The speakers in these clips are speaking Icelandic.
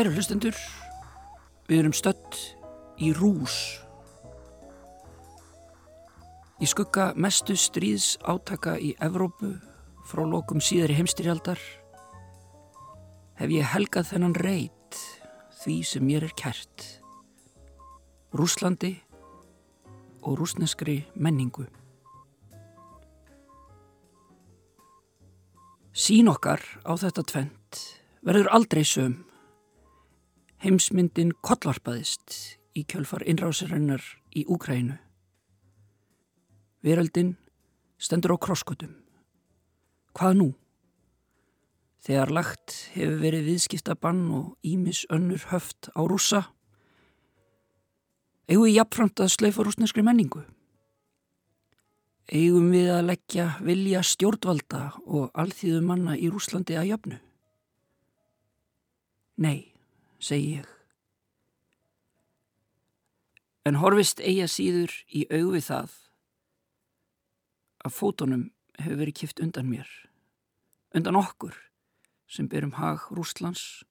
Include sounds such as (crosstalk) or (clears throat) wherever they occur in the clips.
Kæru hlustendur, við erum stött í rús. Í skugga mestu stríðs átaka í Evrópu frá lokum síðari heimstyrjaldar hef ég helgað þennan reit því sem mér er kært. Rúslandi og rúsneskri menningu. Sín okkar á þetta tvent verður aldrei söm Heimsmyndin kollvarpaðist í kjölfar innrásirinnar í Úkrænu. Veröldin stendur á krosskutum. Hvað nú? Þegar lagt hefur verið viðskiptabann og ímis önnur höft á rúsa, eigum við jafnframt að sleifa rúsneskri menningu. Eigum við að leggja vilja stjórnvalda og alþýðu manna í Rúslandi að jöfnu? Nei segi ég. En horfist eiga síður í auði það að fótonum hefur verið kipt undan mér, undan okkur sem byrjum hag Rúslands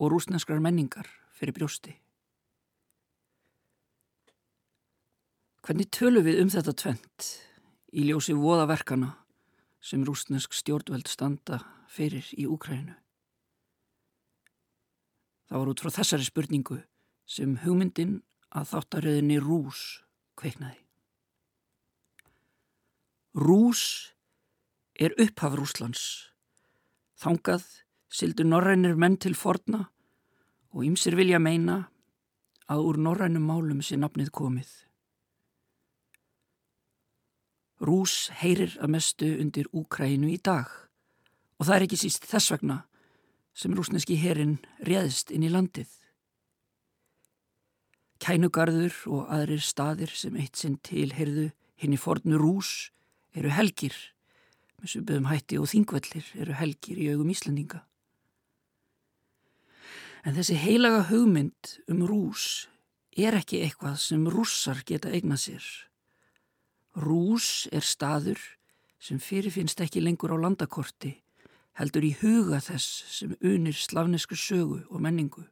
og rúsneskrar menningar fyrir brjósti. Hvernig tölum við um þetta tvent í ljósi voðaverkana sem rúsnesk stjórnveld standa fyrir í Úkrænu? Það var út frá þessari spurningu sem hugmyndin að þáttaröðinni Rús kveiknaði. Rús er upphaf Rúslands. Þangað sildu norrænir menn til forna og ymsir vilja meina að úr norrænum málum sé nafnið komið. Rús heyrir að mestu undir Úkrænu í dag og það er ekki síst þess vegna sem rúsneski herin réðist inn í landið. Kænugarður og aðrir staðir sem eitt sinn tilherðu hinn í fornu rús eru helgir, með subuðum hætti og þingvellir eru helgir í augum Íslandinga. En þessi heilaga hugmynd um rús er ekki eitthvað sem rússar geta eigna sér. Rús er staður sem fyrirfinnst ekki lengur á landakorti heldur í huga þess sem unir slavnesku sögu og menningu.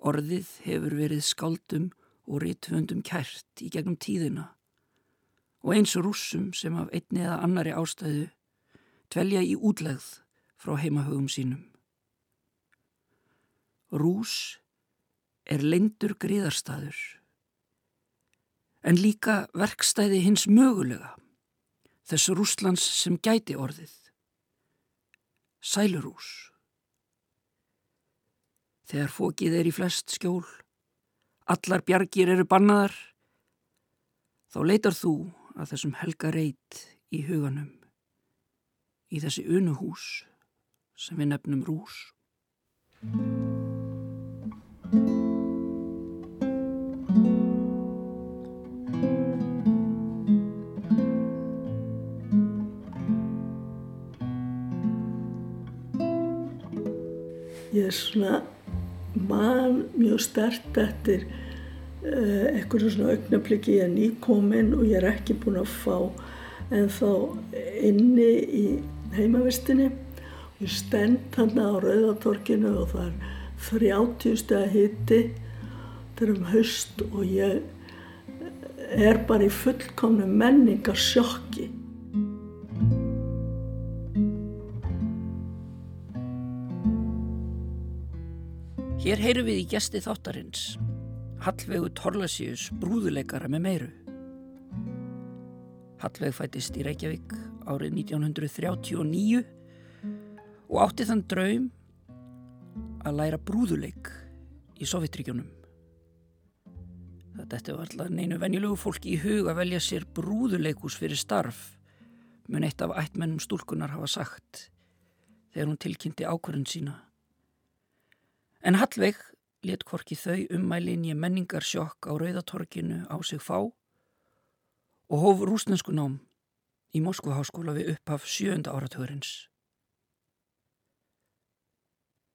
Orðið hefur verið skáldum og rítvöndum kært í gegnum tíðina og eins rússum sem af einni eða annari ástæðu tvelja í útlegð frá heimahögum sínum. Rús er leindur gríðarstaður en líka verkstæði hins mögulega þess Rúslands sem gæti orðið. Sælurús. Þegar fókið er í flest skjól, allar bjargir eru bannaðar, þá leitar þú að þessum helga reit í huganum, í þessi unuhús sem við nefnum rús. Ég svona man mjög stert eftir uh, einhverju svona augnabliki ég er nýkominn og ég er ekki búin að fá en þá inni í heimavistinni. Og ég stend hann á Rauðatorkinu og það er 30 steg hitti þetta er um haust og ég er bara í fullkomnu menningar Hér heyrum við í gesti þáttarins, Hallvegu Torlasíus brúðuleikara með meiru. Hallveg fættist í Reykjavík árið 1939 og átti þann draum að læra brúðuleik í Sovjetríkjónum. Þetta var alltaf neinu venjulegu fólki í hug að velja sér brúðuleikus fyrir starf, mun eitt af ættmennum stúlkunar hafa sagt þegar hún tilkynnti ákvörðun sína. En Hallveig let hvorki þau ummælin í menningarsjokk á Rauðatorkinu á sig fá og hóf rúsnensku nám í Moskvaháskóla við upphaf sjönda áratugurins.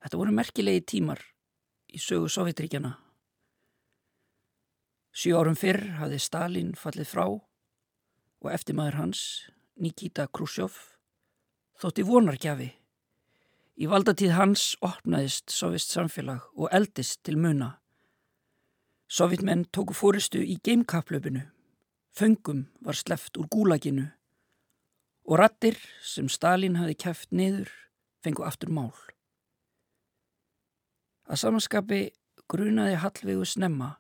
Þetta voru merkilegi tímar í sögu Sovjetríkjana Sjö árum fyrr hafði Stalin fallið frá og eftirmaður hans, Nikita Khrushchev, þótti vonarkjafi. Í valdatíð hans opnaðist sovist samfélag og eldist til muna. Sovjetmenn tóku fóristu í geimkaplöpinu, föngum var sleft úr gúlaginu og rattir sem Stalin hafi kæft niður fengu aftur mál. Að samanskapi grunaði Hallvegu snemma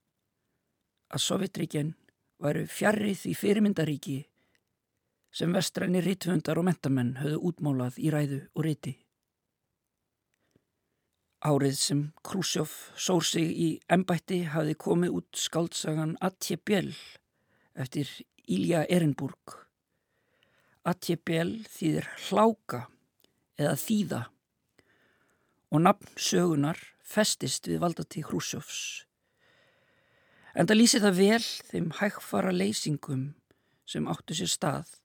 að Sovjetríkjen væru fjarrið í fyrirmyndaríki sem vestræni rítvöndar og mentamenn höfðu útmálað í ræðu og ríti. Árið sem Krúsjóf sór sig í embætti hafði komið út skaldsagan Atje Bjell eftir Ilja Ehrenburg. Atje Bjell þýðir hláka eða þýða og nafn sögunar festist við valdatí Krúsjófs En það lýsi það vel þeim hægfara leysingum sem áttu sér stað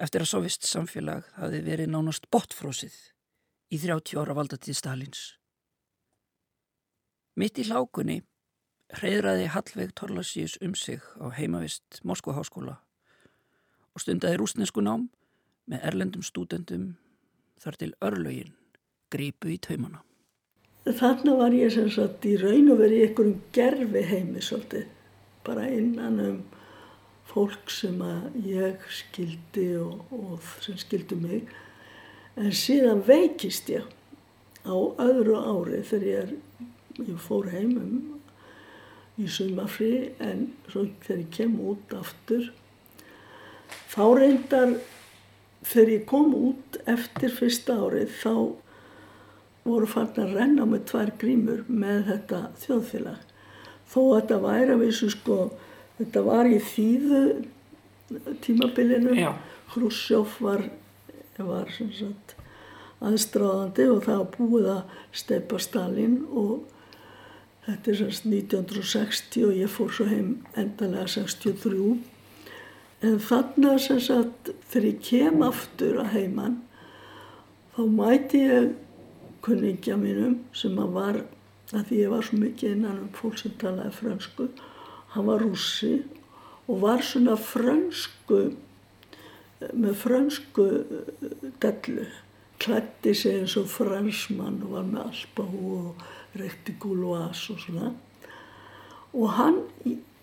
eftir að sovist samfélag hafi verið nánast botfrósið í 30 ára valdatíð Stalins. Mitt í hlákunni hreyðraði Hallveig Torlasíus um sig á heimavist Moskvaháskóla og stundaði rúsnesku nám með erlendum stúdendum þar til örlögin grípu í taumana. Þarna var ég sem sagt í raun og verið í einhverjum gerfi heimi svolítið, bara innan um fólk sem að ég skildi og, og sem skildi mig. En síðan veikist ég á öðru ári þegar ég, er, ég fór heimum í sumafri en svo þegar ég kem út aftur, þá reyndar þegar ég kom út eftir fyrsta árið þá voru farin að renna með tvær grímur með þetta þjóðfélag. Þó að þetta væri að vissu sko, þetta var í þýðu tímabilinu, Hrúsjóf var, var aðstráðandi og það búið að steipa Stalin og þetta er semst 1960 og ég fór svo heim endalega 63. En þarna sem sagt þegar ég kem aftur að heimann þá mæti ég kunningja mínum sem að var, að því ég var svo mikið innan um fólk sem talaði fransku, hann var rússi og var svona fransku, með fransku eh, dellu, klætti sig eins og fransmann og var með alpahú og rekti gúluas og svona. Og hann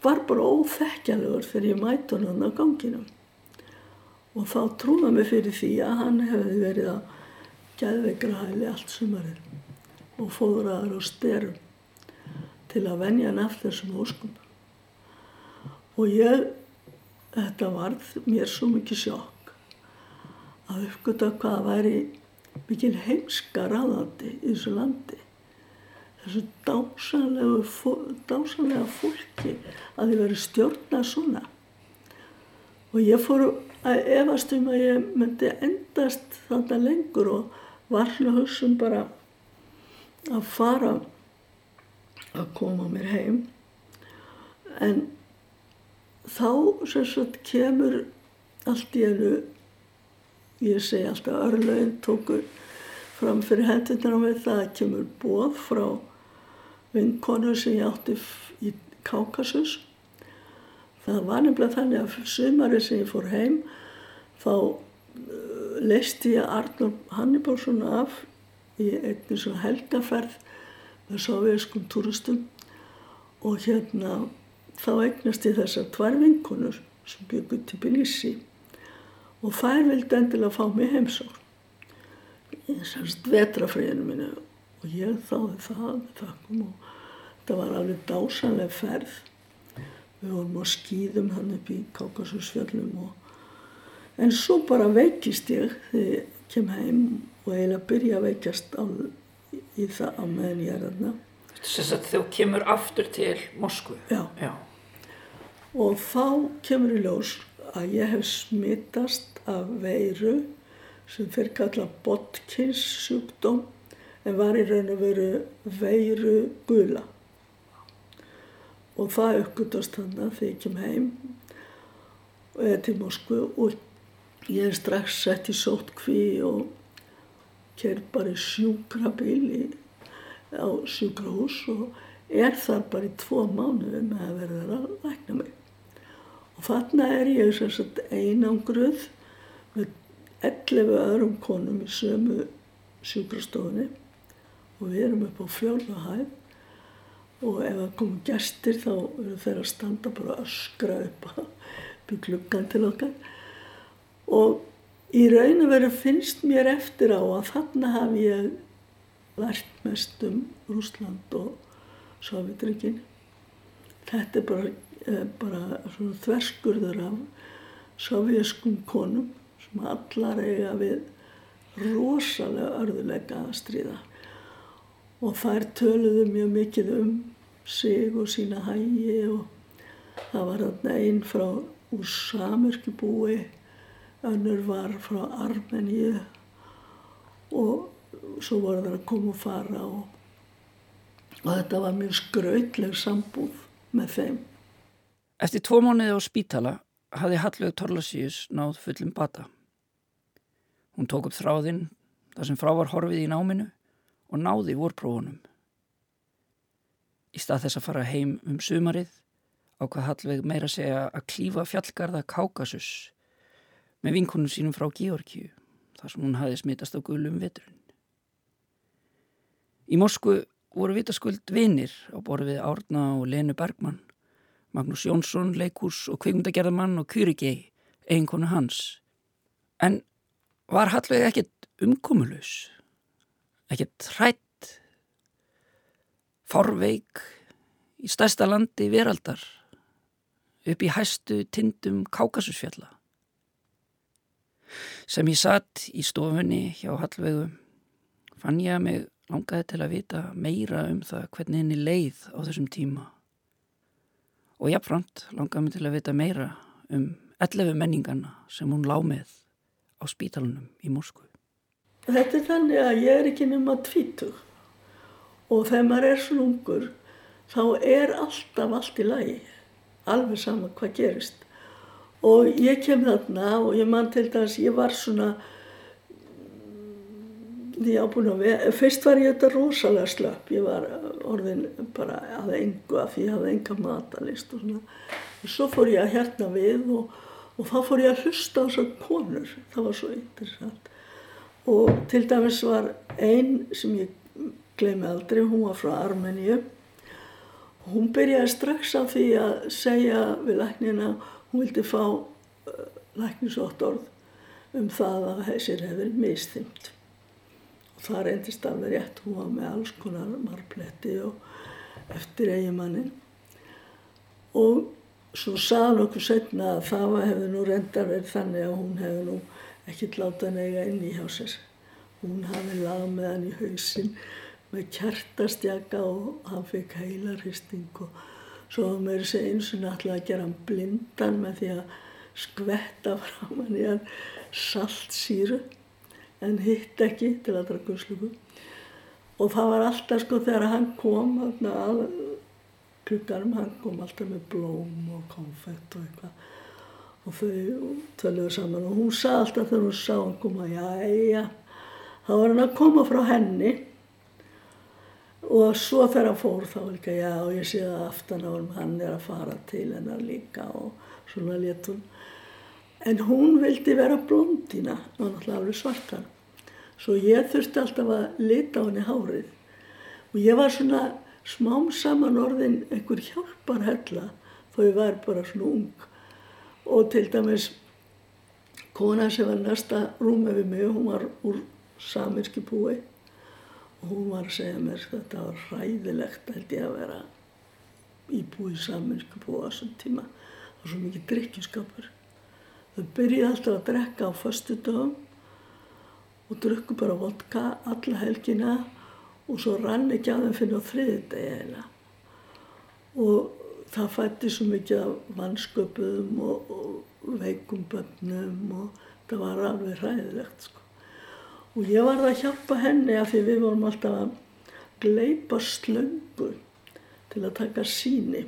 var bara óþekkjalegur þegar ég mæti hann á ganginum. Og þá trúnaði mig fyrir því að hann hefði verið að gæðveikra hæli allt sumarið og fóðraðar á styrum til að venja hann eftir þessum óskum. Og ég, þetta varð mér svo mikið sjokk að uppgöta hvaða væri mikil heimska ráðandi í þessu landi. Þessu dásanlega fólki að þið veri stjórnað svona. Og ég fór að efast um að ég myndi endast þannig lengur og var svona hugsun bara að fara að koma mér heim en þá sagt kemur allt í enu ég segi alltaf örlaugin tóku fram fyrir hendunar á mig það kemur bóð frá vinkonu sem ég átti í Kákasus. Það var nefnilega þannig að sumari sem ég fór heim þá leisti ég Arnur Hannibalsson af í einnig svona helgaferð með sovjeskum túristum. Og hérna þá eignast ég þessar tvær vinkonur sem byggur til Bilísi og þær vildi endilega fá mig heimsókn. Í þessast vetrafriðinu mínu og ég þáði það þakkum og þetta var alveg dásanlega ferð við vorum á skýðum hann upp í Kákasusfjöllum og En svo bara veikist ég þegar ég kem heim og eiginlega byrja að veikjast á, í það á meðan ég er aðna. Þess að þú kemur aftur til Moskvu? Já. Já. og þá kemur í ljós að ég hef smittast af veiru sem fyrir kalla Botkins sjúkdóm en var í raun og veru veiru gula og það uppgötast þannig að þegar ég kem heim eða til Moskvu og ég er strax sett í sótkví og ker bara í sjúkrabíl á sjúkrahús og er þar bara í tvo mánuði með að verða að lækna mig. Og þarna er ég sem sagt einangruð með 11 öðrum konum í sömu sjúkrastofunni og við erum upp á fjólahæð og ef það komum gestir þá eru þeir að standa bara öskra upp á gluggan til okkar og í raun og veru finnst mér eftir á að þarna hafi ég lært mest um Rúsland og Sovjetrygin. Þetta er bara, eh, bara þverskurður af sovjeskum konum sem allar eiga við rosalega örðuleika að stríða. Og þær töluðu mjög mikið um sig og sína hægi og það var þarna einn frá úr Samurkibúi, önnur var frá Armeníu og svo voru það að koma og fara og, og þetta var mjög skrautleg sambúð með þeim. Eftir tvo mánuði á spítala hafði Hallveig Torlasíus náð fullum bata. Hún tók upp þráðinn þar sem frá var horfið í náminu og náði vorprófunum. Í stað þess að fara heim um sumarið ákvað Hallveig meira segja að klífa fjallgarða Kákasus með vinkunum sínum frá Georgiu þar sem hún hafi smittast á gulum veturinn. Í Moskvu voru vitaskuld vinnir á borfið Árna og Lenu Bergmann, Magnús Jónsson, leikús og kvikmundagerðamann og Kyrigei, eiginkonu hans. En var Hallveig ekkert umkomulus, ekkert hrætt, forveik í stærsta landi veraldar, upp í hæstu tindum Kákasusfjalla. Sem ég satt í stofunni hjá Hallveigu fann ég að mig langaði til að vita meira um það hvernig henni leið á þessum tíma og jáfnframt langaði mig til að vita meira um 11 menningarna sem hún lág með á spítalunum í Moskvu. Þetta er þannig að ég er ekki nema tvítug og þegar maður er svona ungur þá er alltaf allt í lagi, alveg sama hvað gerist. Og ég kem þarna og ég mann til dæs, ég var svona því ábúin að vera, fyrst var ég þetta rosalega slöpp, ég var orðin bara að engu af því ég hafði enga matalist og svona. Og svo fór ég að hérna við og, og þá fór ég að hlusta á þessar konur, það var svo interessant og til dæmis var einn sem ég gleymi aldrei, hún var frá Armeníu. Og hún byrjaði strax á því að segja við læknina, hún vildi fá uh, læknisótt orð um það að þessir hefur mistýmt og það reyndist alveg rétt, hún var með alls konar marpletti og eftir eigimannin og svo saðan okkur setna að það hefði nú reyndar verið þannig að hún hefði nú ekkert látað neyga inn í hjá sér. Hún hafi lagð með hann í hausin með kjartastjaka og hann fikk heilarhisting og svo var mér þessi eins og náttúrulega að gera hann blindan með því að skvetta fram hann í hann saltsýru en hitt ekki til að draga guðslugu og það var alltaf sko þegar hann kom að klukkanum, hann kom alltaf með blóm og konfett og eitthvað og þau töluðu saman og hún sagði alltaf þegar hún sá hann koma já, já, þá var hann að koma frá henni. Og svo þegar hann fór þá líka já, og ég sé það aftan á hann hann er að fara til hennar líka. Og svona létt hún. En hún vildi vera blondina og náttúrulega alveg svartan. Svo ég þurfti alltaf að lita á henni hárið. Og ég var svona smám saman orðin einhver hjálpar hella þó ég var bara svona ung og til dæmis kona sem var næsta rúmi við mig hún var úr samirski búi. Og hún var að segja mér þetta var ræðilegt held ég að vera í búi samirski búi á þessum tíma. Það var svo mikið drikkjuskapur Þau byrjiði alltaf að drekka á förstu dögum og drukku bara vodka alla helgina. Og svo rann ekki að þeim fyrir á þriði degi eina. Og það fætti svo mikið af vannsköpuðum og, og veikum bönnum og það var alveg hræðilegt sko. Og ég var að hjálpa henni af því við vorum alltaf að gleipa slöngu til að taka síni.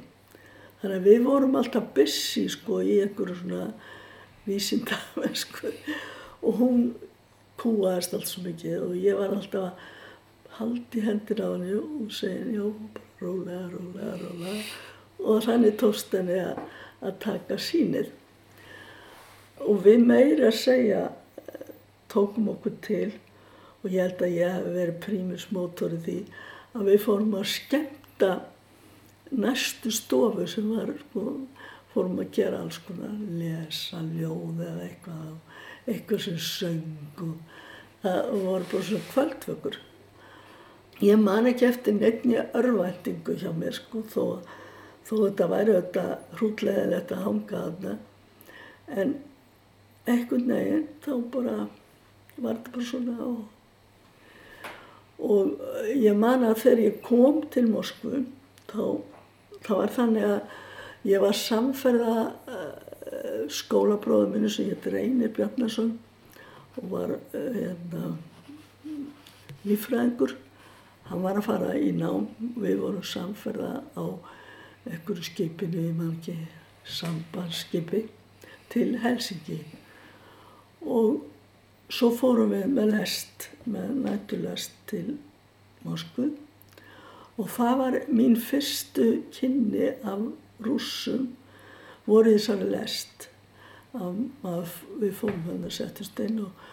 Þannig að við vorum alltaf bussi sko í einhverju svona vísindamennsku (laughs) og hún kúaðist allt svo mikið og ég var alltaf að haldi hendir á henni og segja já, rólega, rólega, rólega og þannig tóst henni að, að taka sínið. Og við meira að segja tókum okkur til og ég held að ég hef verið prímusmótor í því að við fórum að skemmta næstu stofu sem var, sko, fórum að gera alls konar, lesa, ljóð eða eitthvað, eitthvað sem söng og það voru bara svona kvöldvökur. Ég man ekki eftir nefnja örvæntingu hjá mér sko, þó, þó þetta væri þetta hrútlegilegt að hanga þarna, en einhvern veginn þá bara var þetta bara svona á. Og ég man að þegar ég kom til Moskvu, þá það var þannig að ég var samferða uh, skólabróðu minni sem hétt Reynir Bjarnason og var uh, hérna, lífræðingur. Hann var að fara í nám, við vorum samferða á einhverju skipinu, ég man ekki, sambandsskipi til Helsingi. Og svo fórum við með lest, með nættulest til Moskvu. Og það var mín fyrstu kynni af rússum voru þessari lest að við fórum þannig að settast inn og,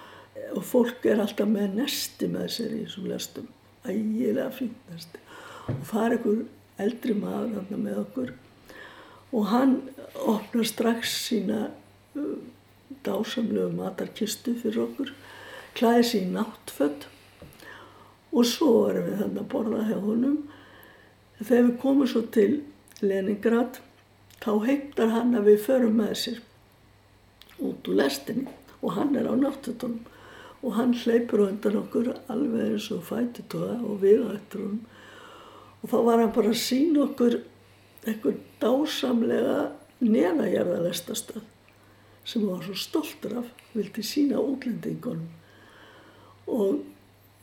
og fólk er alltaf með nesti með sér í þessum lestum. Ægilega fínt nesti. Og það er einhver eldri maður þarna með okkur. Og hann opnar strax sína uh, dásamlegu matarkistu fyrir okkur klæði sér í náttföld og svo erum við þannig að borða hjá honum. Þegar við komum svo til Leningrad þá heimtar hann að við förum með sér út úr lestinni. Og hann er á náttutónum og hann hleypur undan okkur alveg eins og fætutóða og við eftir honum og þá var hann bara að sína okkur einhver dásamlega neðagerðalestastöð sem hann var svo stoltur af, vildi sína útlendingunum og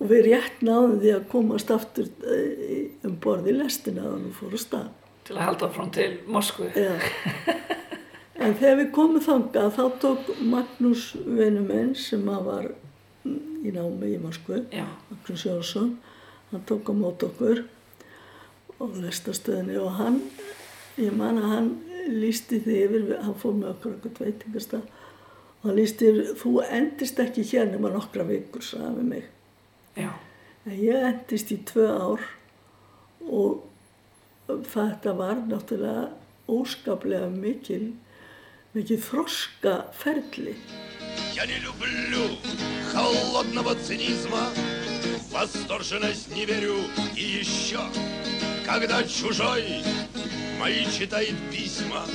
og við rétt náðum því að komast aftur eh, um borði lestina og við fórum stað. Til að halda frá til Moskvu. Já. En þegar við komum þangað þá tók Magnús Venumenn sem var í námi í Moskvu, Magnús Jónsson, hann tók á mót okkur og lestastöðinni og hann, ég man að hann lísti því yfir, hann fór með okkur okkur tveitingastað og hann lísti yfir, þú endist ekki hér nema nokkra vikur, sagði við mig. Já. En ég endist í tvö ár og þetta var náttúrulega óskaplega mikil, mikil þroska ferli. Я не люблю холодного цинизма, восторженность не верю и еще, когда чужой мои читает письма,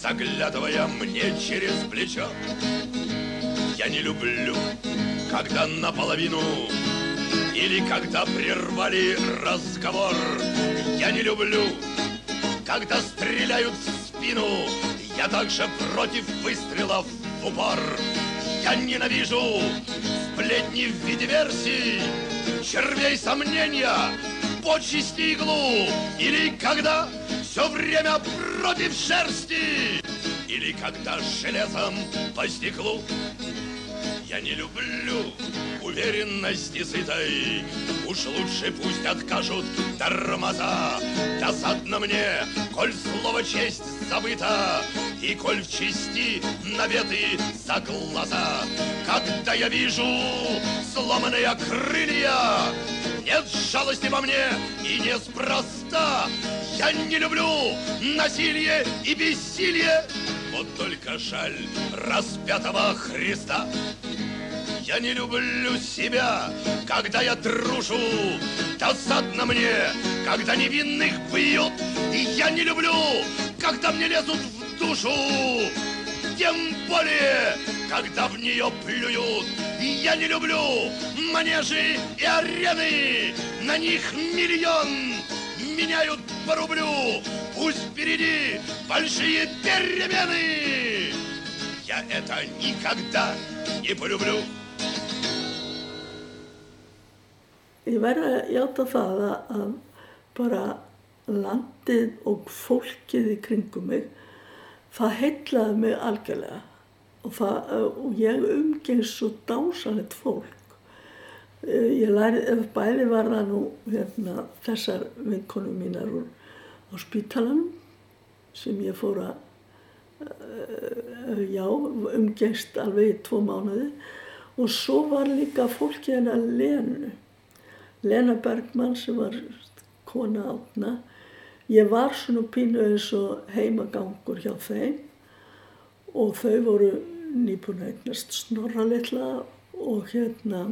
заглядывая мне через плечо. Я не люблю, когда наполовину или когда прервали разговор. Я не люблю, когда стреляют в спину. Я также против выстрелов в упор. Я ненавижу сплетни в виде версий, червей сомнения, почести иглу. Или когда все время против шерсти, или когда железом по стеклу. Я не люблю уверенности сытой Уж лучше пусть откажут тормоза Досадно мне, коль слово честь забыто И коль в чести наветы за глаза Когда я вижу сломанные крылья Нет жалости во мне и неспроста Я не люблю насилие и бессилие Вот только жаль распятого Христа я не люблю себя, когда я дружу. Досадно мне, когда невинных бьют. И я не люблю, когда мне лезут в душу. Тем более, когда в нее плюют. И я не люблю манежи и арены. На них миллион меняют по рублю. Пусть впереди большие перемены. Я это никогда не полюблю. Ég verði að játa það að, að bara landið og fólkið í kringum mig, það heitlaði mig algjörlega og, það, og ég umgengst svo dásanlegt fólk. Eh, Ég læri, bæði var það nú hérna, þessar vinkonum mínar úr á spítalanum sem ég fór að uh, já, umgengst alveg í tvo mánuði. Og svo var líka fólki hennar Lenu Lena Bergmann sem var kona átna. Ég var svona pínu eins og heimagangur hjá þeim og þau voru nýbúin að eignast snorra litla og hérna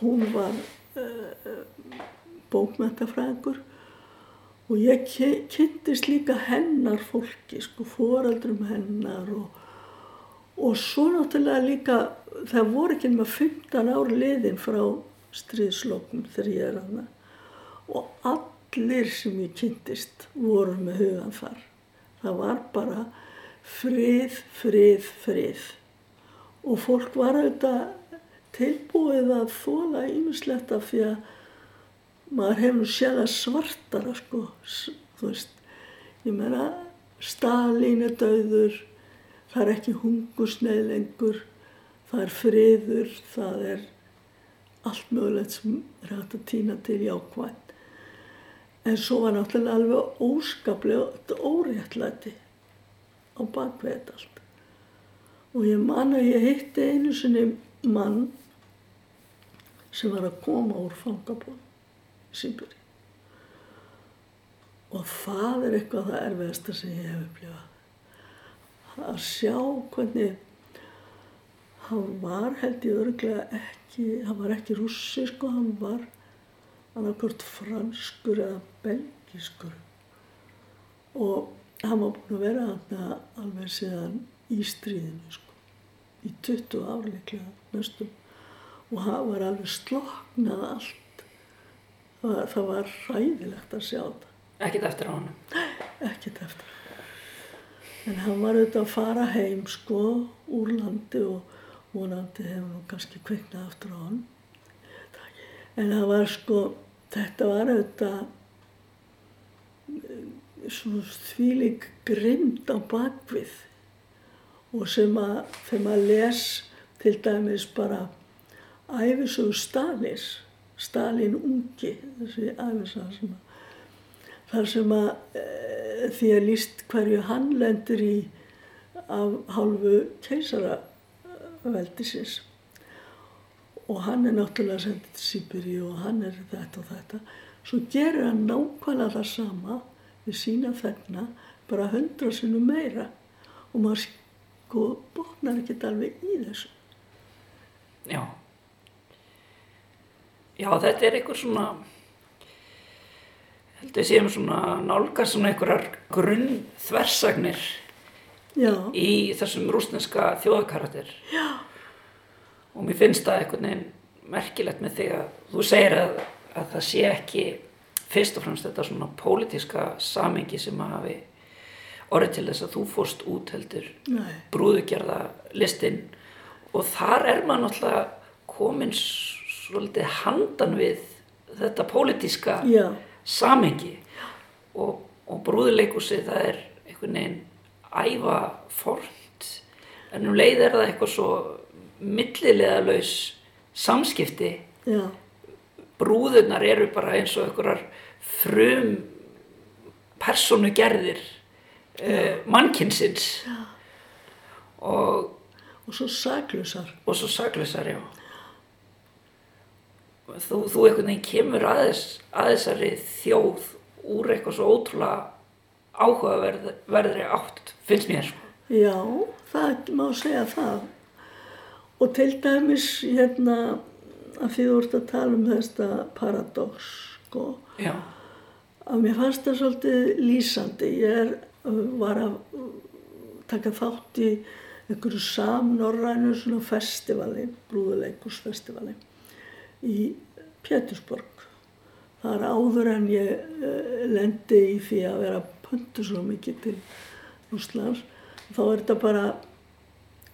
hún var uh, bókmæntafræðingur og ég kynntist líka hennar fólki, sko, foreldrum hennar og, og svo náttúrulega líka, það voru ekki nema 15 ár liðin frá stríðsloknum þegar ég er hana og allir sem ég kynntist voru með hugan þar. Það var bara frið, frið, frið. Og fólk var auðvitað tilbúið að þóla ýmislegt af því að maður hefur séð að svartara sko, þú veist, ég meina Stalin er dauður, það er ekki hungusneið lengur, það er friður, það er allt mögulegt sem er hægt að týna til jákvæmt. En svo var náttúrulega alveg óskaplega óréttlæti á bakvið þetta allt. Og ég man að ég hitti einu sinni mann sem var að koma úr fangabóð í Sýmbjörni. Og það er eitthvað það erfiðasta sem ég hef upplifað. Að sjá hvernig hann var held ég örglega ekki, hann var ekki rússi sko, hann var annarkort franskur eða belgiskur. Og hann var búinn að vera þarna alveg síðan í stríðinu sko, í 20 ár líklega næstum og það var alveg sloknað allt. Það, það var ræðilegt að sjá þetta, Ekkert eftir honum. ekkert eftir. En hann var auðvitað að fara heim sko úr landi og vonandi hefur nú kannski kveiknað aftur á hann. En það var sko, þetta var auðvitað eh, svo þvílík grimd á bakvið og sem að þegar maður les til dæmis bara æfisögu Stalins, Stalin ungi, þessi æfisaga sem að þar sem að e, því að líst hverju hann lendir í af hálfu keisaraveldisins. Og hann er náttúrulega sendið til Sýbiri og hann er þetta og þetta. Svo gerir hann nákvæmlega það sama við sína þegna bara hundra sinnum meira og maður sko botnar ekkert alveg í þessu Já. Já, þetta er einhver svona, held ég séum svona nálgast svona einhverjar grunn þversagnir já, í þessum rúsneska þjóðakarakter. Já. Og mér finnst það einhvern veginn merkilegt með þig að þú segir að, að það sé ekki fyrst og fremst þetta svona pólitíska samengi sem að hafi orðið til þess að þú fórst út heldur nei, brúðugjörða listinn og þar er maður náttúrulega komin svolítið handan við þetta pólitíska já, samengi og, og brúðuleikusi það er einhvern veginn æfa fornt en um leið er það eitthvað svo millilega laus samskipti já, brúðurnar eru bara eins og einhverjar frum persónugerðir uh, mannkinsins og og svo saklusar og svo saklausar, já. Þú, þú einhvern veginn kemur að, þess, að þessari þjóð úr eitthvað svo ótrúlega áhugaverðri átt, finnst mér, sko. Já, það má segja það. Og til dæmis hérna að því þú ert að tala um þetta paradox, sko, Já, að mér fannst það svolítið lýsandi. Ég er, var að taka þátt í einhverju samnorrænu svona festivali, brúðuleikursfestivali í Pétursborg. það er áður en ég uh, lendi í því að vera pöntu svo mikið til Rúslands. Þá er þetta bara,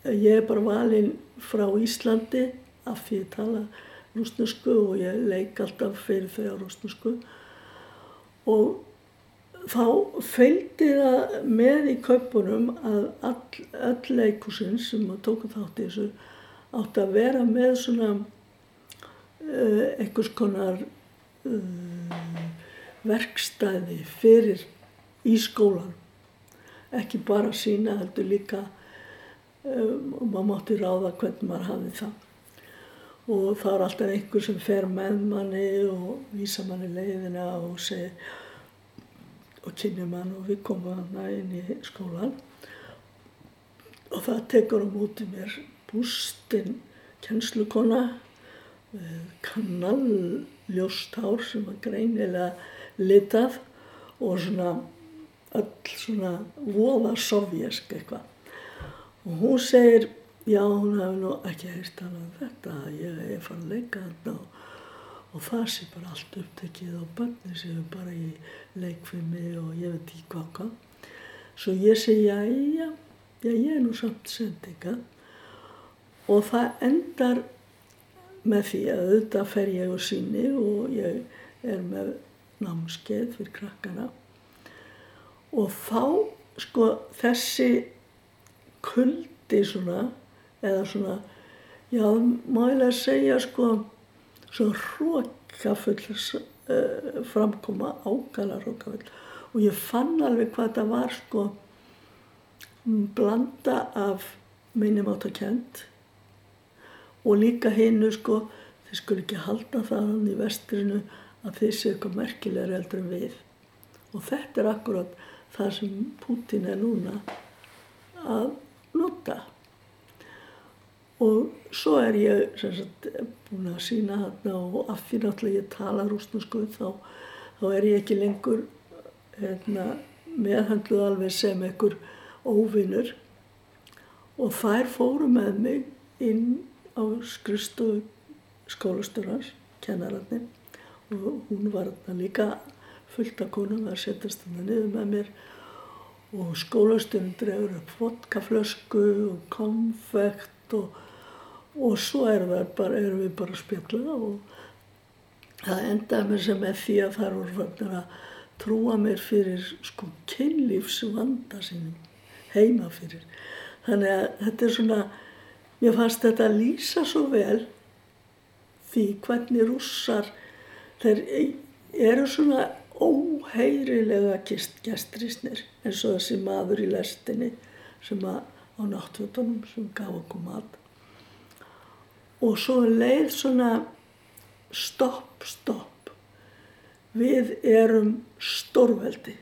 ég er bara valinn frá Íslandi af því ég tala rúsnesku og ég leik alltaf fyrir þau á rúsnesku og þá fylgdi það með í kaupunum að all, öll leikusinn sem tóka þátt í þessu átti að vera með svona uh, einhvers konar uh, verkstæði fyrir í skólan ekki bara sína heldur líka um, og maður mátti ráða hvernig maður hafði það og það er alltaf einhver sem fer með manni og vísa manni leiðina og segir og kynni mann og við komum hana inn í skólan og það tekur á móti mér bústinn kjenslukona kannalljóstár sem var greinilega litað og svona öll svona voða sovjersk eitthvað. Og hún segir já hún hefði nú ekki heyrt hana um þetta ég er fann að leika þarna og, og það sé bara allt upptekið og börnir séu bara í leikfimi og ég veit ekki hvað hvað. Svo ég segi já, já, já ég er nú samt sendinga. Og það endar með því að auðvitað fer ég úr síni og ég er með námskeið fyrir krakkana. Og þá sko þessi kuldi svona eða svona já máilega segja sko svo hrókafull uh, framkoma ákala hrókafull og ég fann alveg hvað það var sko blanda af minnumáttakent og líka hinnu sko þeir skulle ekki halda það hann í vestrinu að þeir séu eitthvað merkilegur eldur en við. Og þetta er akkurat það sem Putin er núna að nota og svo er ég sagt, búin að sína þarna og af því náttúrulega ég tala rúsnarsku þá, þá er ég ekki lengur hérna, meðhandluð alveg sem einhver óvinnur og þær fóru með mig inn á skristu skólastörans, kennararnir og hún var þarna líka fullt af konum að setjast þarna niður með mér. Og skólasturinn drefur upp vodkaflösku og konfekt og og svo við bara, erum við bara að spjalla og það endaði mér sem með því að þar voru fannir að trúa mér fyrir sko kynlífsvanda sínum heima fyrir. Þannig að þetta er svona, mér fannst þetta að lýsa svo vel því hvernig rússar, þeir eru svona óheirilega gestrisnir eins og þessi maður í lestinni sem að á náttúrtunum sem gaf okkur mat og svo leið svona stopp, stopp. Við erum stórveldi.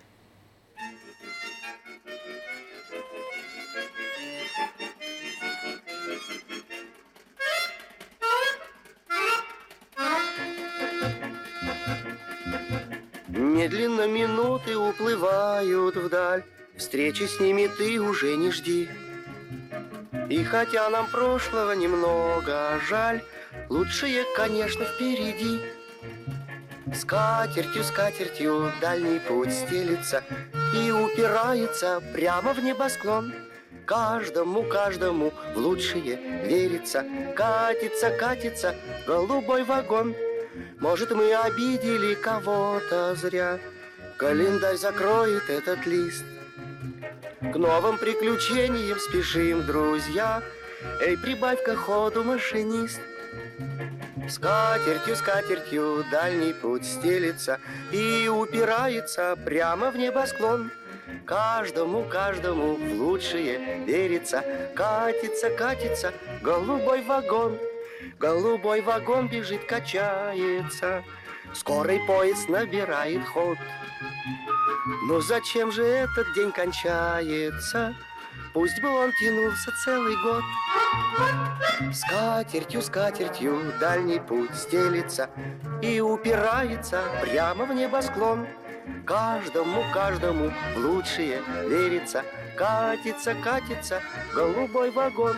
Медленно минуты уплывают вдаль, Встречи с ними ты уже не жди. И хотя нам прошлого немного жаль, Лучшее, конечно, впереди. Скатертью, скатертью дальний путь стелится И упирается прямо в небосклон. Каждому, каждому в лучшее верится, Катится, катится голубой вагон. Может, мы обидели кого-то зря, Календарь закроет этот лист — к новым приключениям спешим, друзья. Эй, прибавь-ка ходу, машинист. Скатертью, скатертью дальний путь стелится И упирается прямо в небосклон. Каждому, каждому в лучшее верится, Катится, катится голубой вагон. Голубой вагон бежит, качается, Скорый поезд набирает ход. Но зачем же этот день кончается? Пусть бы он тянулся целый год. Скатертью, скатертью дальний путь стелится И упирается прямо в небосклон. Каждому, каждому в лучшее верится, Катится, катится голубой вагон.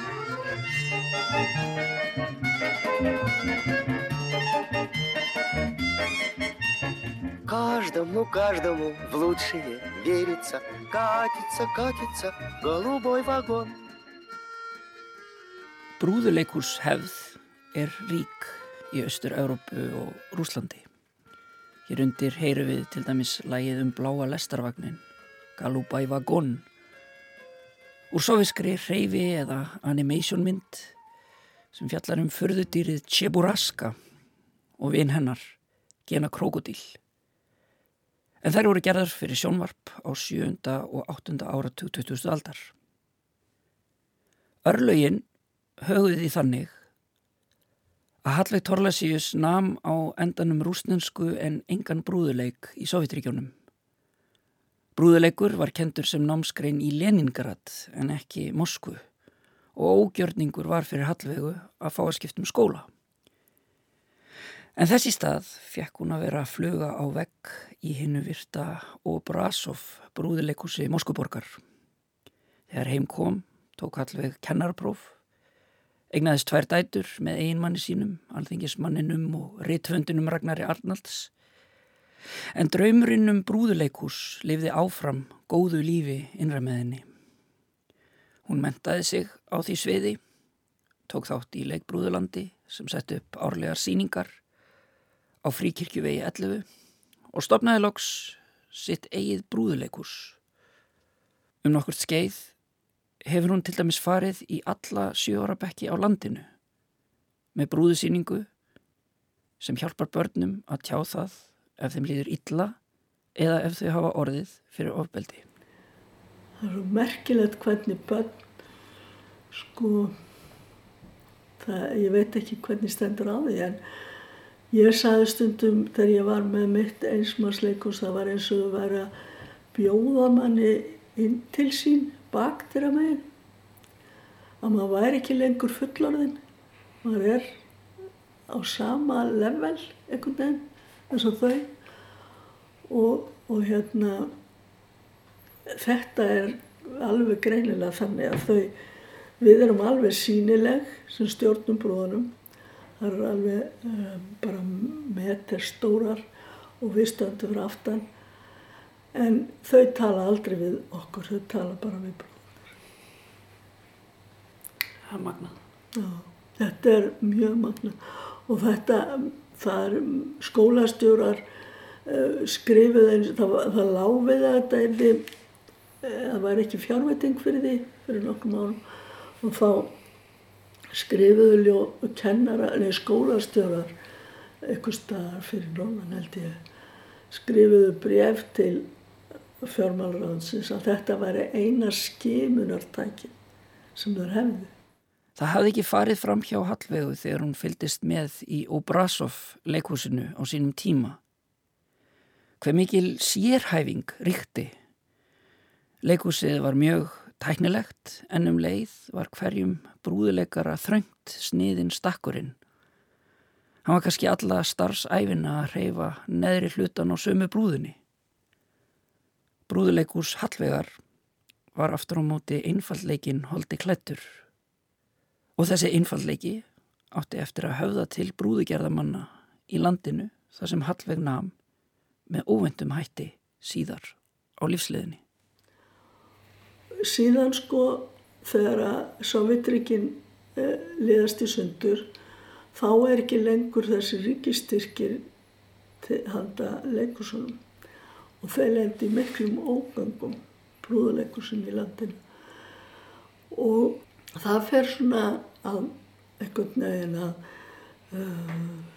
Каждому, каждому в лучшее верится, Катится, катится голубой вагон. Brúðuleikurs hefð er rík í Östur-Európu og Rúslandi. Hér undir heyru við til dæmis lægið um bláa lestarvagnin, Galubæ Vagón, úr soviskri hreyfi eða animationmynd sem fjallar um förðudýrið Tjeburaska og vinn hennar, Gena Krokodil. En þær voru gerðar fyrir sjónvarp á 7. og 8. ára 2000. aldar. Örlaugin höguði því þannig að Hallveig Torlasíus nam á endanum rúsnensku en engan brúðuleik í Sovjetríkjónum. Brúðuleikur var kentur sem námskrein í Leningrad en ekki Moskvu og ógjörningur var fyrir Hallveigu að fá að skiptum skóla. En þessi stað fekk hún að vera að fluga á vegg í hinnu virta Obrasov brúðuleikusi Moskvuborgar. Þegar heim kom tók Hallveig kennarpróf Egnaðist tvær dætur með einmanni sínum, alþingismanninum og ritvöndinum Ragnari Arnalds. En draumurinn um brúðuleikús lifði áfram góðu lífi henni. Hún mentaði sig á því sviði, tók þátt í leikbrúðulandi sem sett upp árlegar síningar á fríkirkjuvegi 11 og stopnaði loks sitt eigið brúðuleikús. Um nokkurt skeið hefur hún til dæmis farið í alla sjóarabekki á landinu með brúðusýningu sem hjálpar börnum að tjá það ef þeim líður illa eða ef þau hafa orðið fyrir ofbeldi. Það er svo merkilegt hvernig börn, sko, það, ég veit ekki hvernig stendur á því en ég sagði stundum þegar ég var með mitt einsmarsleikus það var eins og að vera bjóðamanni inn til sín baktir að megin. Að maður væri ekki lengur fullorðin maður er á sama level einhvern veginn eins og þau. Og, og hérna þetta er alveg greinilega þannig að þau við erum alveg sínileg sem stjórnum brúðunum það eru alveg um, bara meter stórar og við stöndum fyrir aftan en þau tala aldrei við okkur, þau tala bara við bróðunar. Það er magnað. Já, þetta er mjög magnað og þetta, það er skólastjórar uh, skrifið eins, það, það láfið að þetta er því, uh, það var ekki fjárvæting fyrir því fyrir nokkrum árum og þá skrifiðu kennara, nei skólastjórar eitthvað staðar fyrir norðan held ég skrifiðu bref til fjármálraðansins að þetta væri eina skimunartækin sem þau hefðu. Það hafði ekki farið fram hjá Hallvegu þegar hún fyldist með í Obrasov leikhúsinu á sínum tíma. Hver mikil sérhæfing ríkti. Leikhúsið var mjög tæknilegt en um leið var hverjum brúðuleikara þröngt sniðin stakkurinn. Hann var kannski alla starfsæfina að reyfa neðri hlutan á sömu brúðinni. Brúðuleikús Hallvegar var aftur á móti einfallleikin holdi klættur og þessi einfallleiki átti eftir að höfða til brúðugerðamanna í landinu þar sem Hallveg nam með óvendum hætti síðar á lífsleðinni. Síðan sko þegar að Sovjetrikinn eh, liðast í sundur þá er ekki lengur þessi ríkistyrkir handa leikursunum og þeir lendi miklum ógangum brúðuleikusum í landinu. Og það fer svona að einhvern veginn að uh,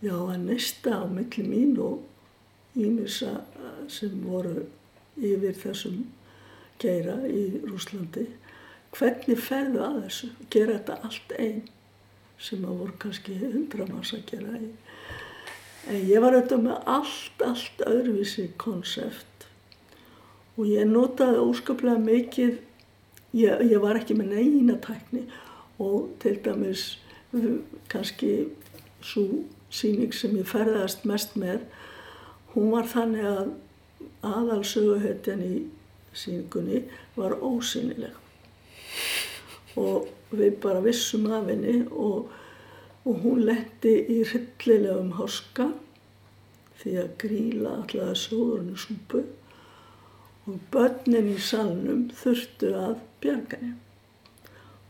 já að nesta á milli mín og ímissa sem voru yfir þessum geira í Rúslandi hvernig ferðu að þessu? Gera þetta allt einn sem að voru kannski hundra manns að gera í En ég var auðvitað með allt, allt öðruvísi konsept. Og ég notaði óskaplega mikið, ég, ég var ekki með neina tækni. Og til dæmis kannski svo síning sem ég ferðast mest með, hún var þannig að aðalsöguhetjan í síningunni var ósýnileg og við bara vissum af henni og og hún letti í hryllilegum háska því að gríla allavega sjóðurinn súpu og börnin í salnum þurftu að bjarga henni.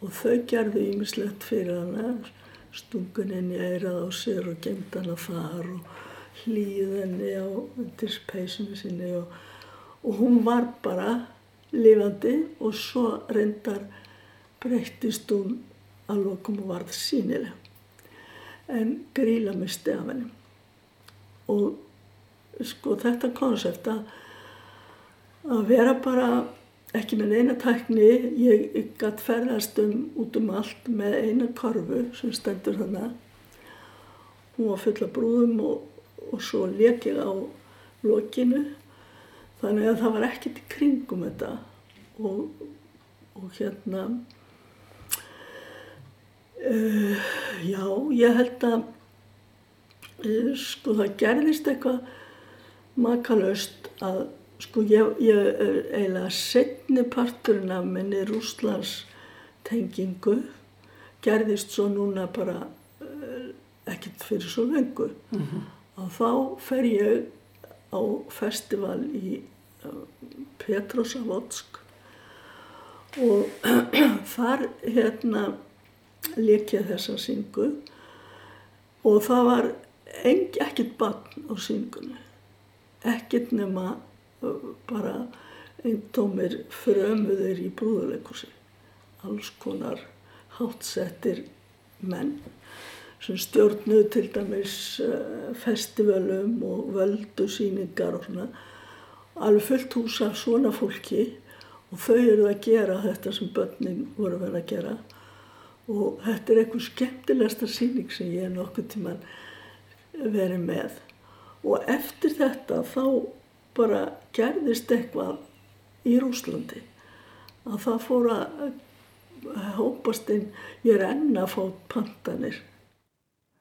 Og þau gerðu ímislegt fyrir hana, stungun henni eirað á sér og gemd hana þar og hlýð henni á undir peysinu sinni og, og hún var bara lifandi og svo reyndar breyttist hún að lokum og varð sínileg. En gríla misti af henni. Og sko þetta konsept að, að vera bara ekki með eina tækni, ég, gætt ferðast um út um allt með eina korfu sem stendur þannig. Hún var full af brúðum og, og svo leik ég á lokinu. Þannig að það var ekkert í kringum þetta og, og hérna Uh, já, ég held að uh, sko það gerðist eitthvað makalöst að sko ég, ég er eiginlega setni parturinn af minni Rúslands tengingu gerðist svo núna bara ekkert fyrir svo lengur mm -hmm. og þá fer ég á festival í Petrosavodsk. Og (clears throat) þar hérna lekið þessa syngu. Og það var ekkert barn á syngunni. Ekkert nema bara einn tómir frömuður í brúðuleikursi alls konar hátsettir menn sem stjórnuð til dæmis festivalum og völdu síningar og svona. Alveg fullt hús af svona fólki og þau eru að gera þetta sem börnin voru verið að gera. Og þetta er eitthvað skemmtilegsta síning sem ég er nokkuð tíman verið með. Og eftir þetta þá bara gerðist eitthvað í Rúslandi að það fór að hópast inn. Ég er enna að fá pantanir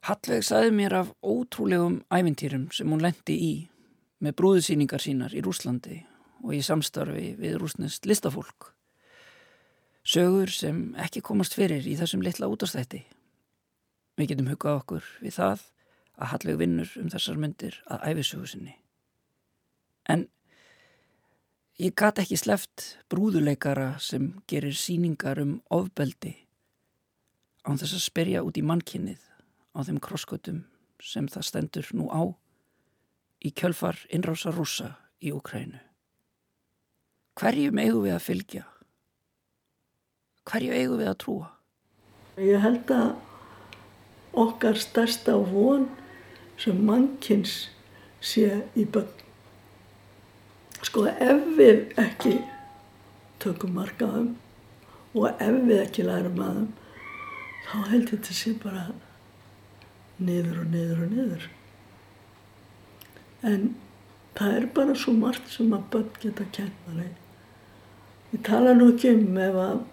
Hallveig saði mér af ótrúlegum ævintýrum sem hún lendi í með brúðsýningar sínar í Rúslandi og í samstarfi við rúsnest listafólk Sögur sem ekki komast fyrir í þessum litla útastætti. Við getum hugað okkur við það að Hallveig vinnur um þessar myndir að æfisögu sinni. En ég gat ekki sleft brúðuleikara sem gerir síningar um ofbeldi án þess að sperja út í mannkinnið á þeim krosskötum sem það stendur nú á í kjölfar innrása rúsa í Ukrænu. Hverjum eigum við að fylgja? hverju eigum við að trúa? Ég held að okkar stærsta von sem mannkins sé í bönn. Sko ef við ekki tökum markaðum og ef við ekki lærum aðum þá held ég þetta sé bara niður og niður og niður. En það er bara svo margt sem að bönn geta kent manni. Ég tala nú ekki um ef að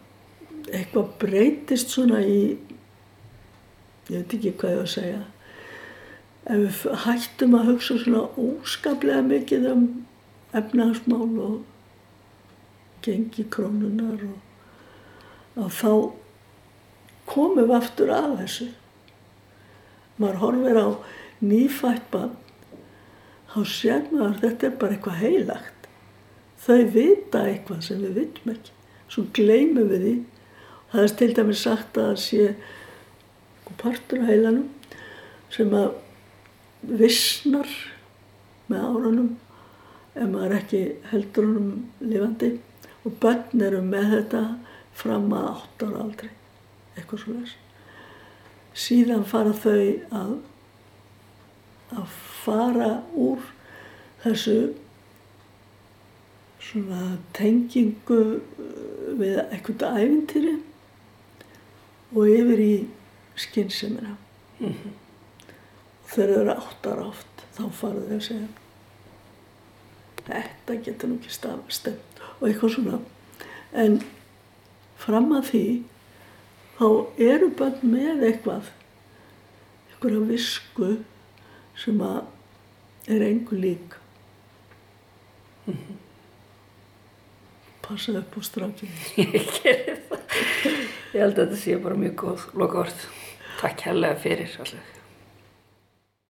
eitthvað breytist svona í ég veit ekki hvað ég var að segja ef við hættum að hugsa svona óskaplega mikið um efnahagsmál og gengi krónunar og þá komum við aftur að þessu maður horfir á nýfætt bann þá sér maður að þetta er bara eitthvað heilagt þau vita eitthvað sem við vitum ekki svo gleymum við því Það er til dæmis sagt að það sé partur á heilanum sem að vissnar með árunum ef maður ekki heldur honum lifandi og börn eru með þetta fram að 8 ára aldrei, eitthvað svo les. Síðan fara þau að, að fara úr þessu svona tengingu við eitthvað æfintýri og yfir í skynnsemina. Mm -hmm. Þegar þau eru áttar átt þá farðu þau að segja þetta getur nú ekki stemt og eitthvað svona. En fram að því þá eru bönn með eitthvað, eitthvað visku sem að er einhver lík. Mm -hmm. Passa upp á strafjum. (laughs) Ég gerir það. Ég held að þetta sé bara mjög góð loka orð. Takk helga fyrir alltaf.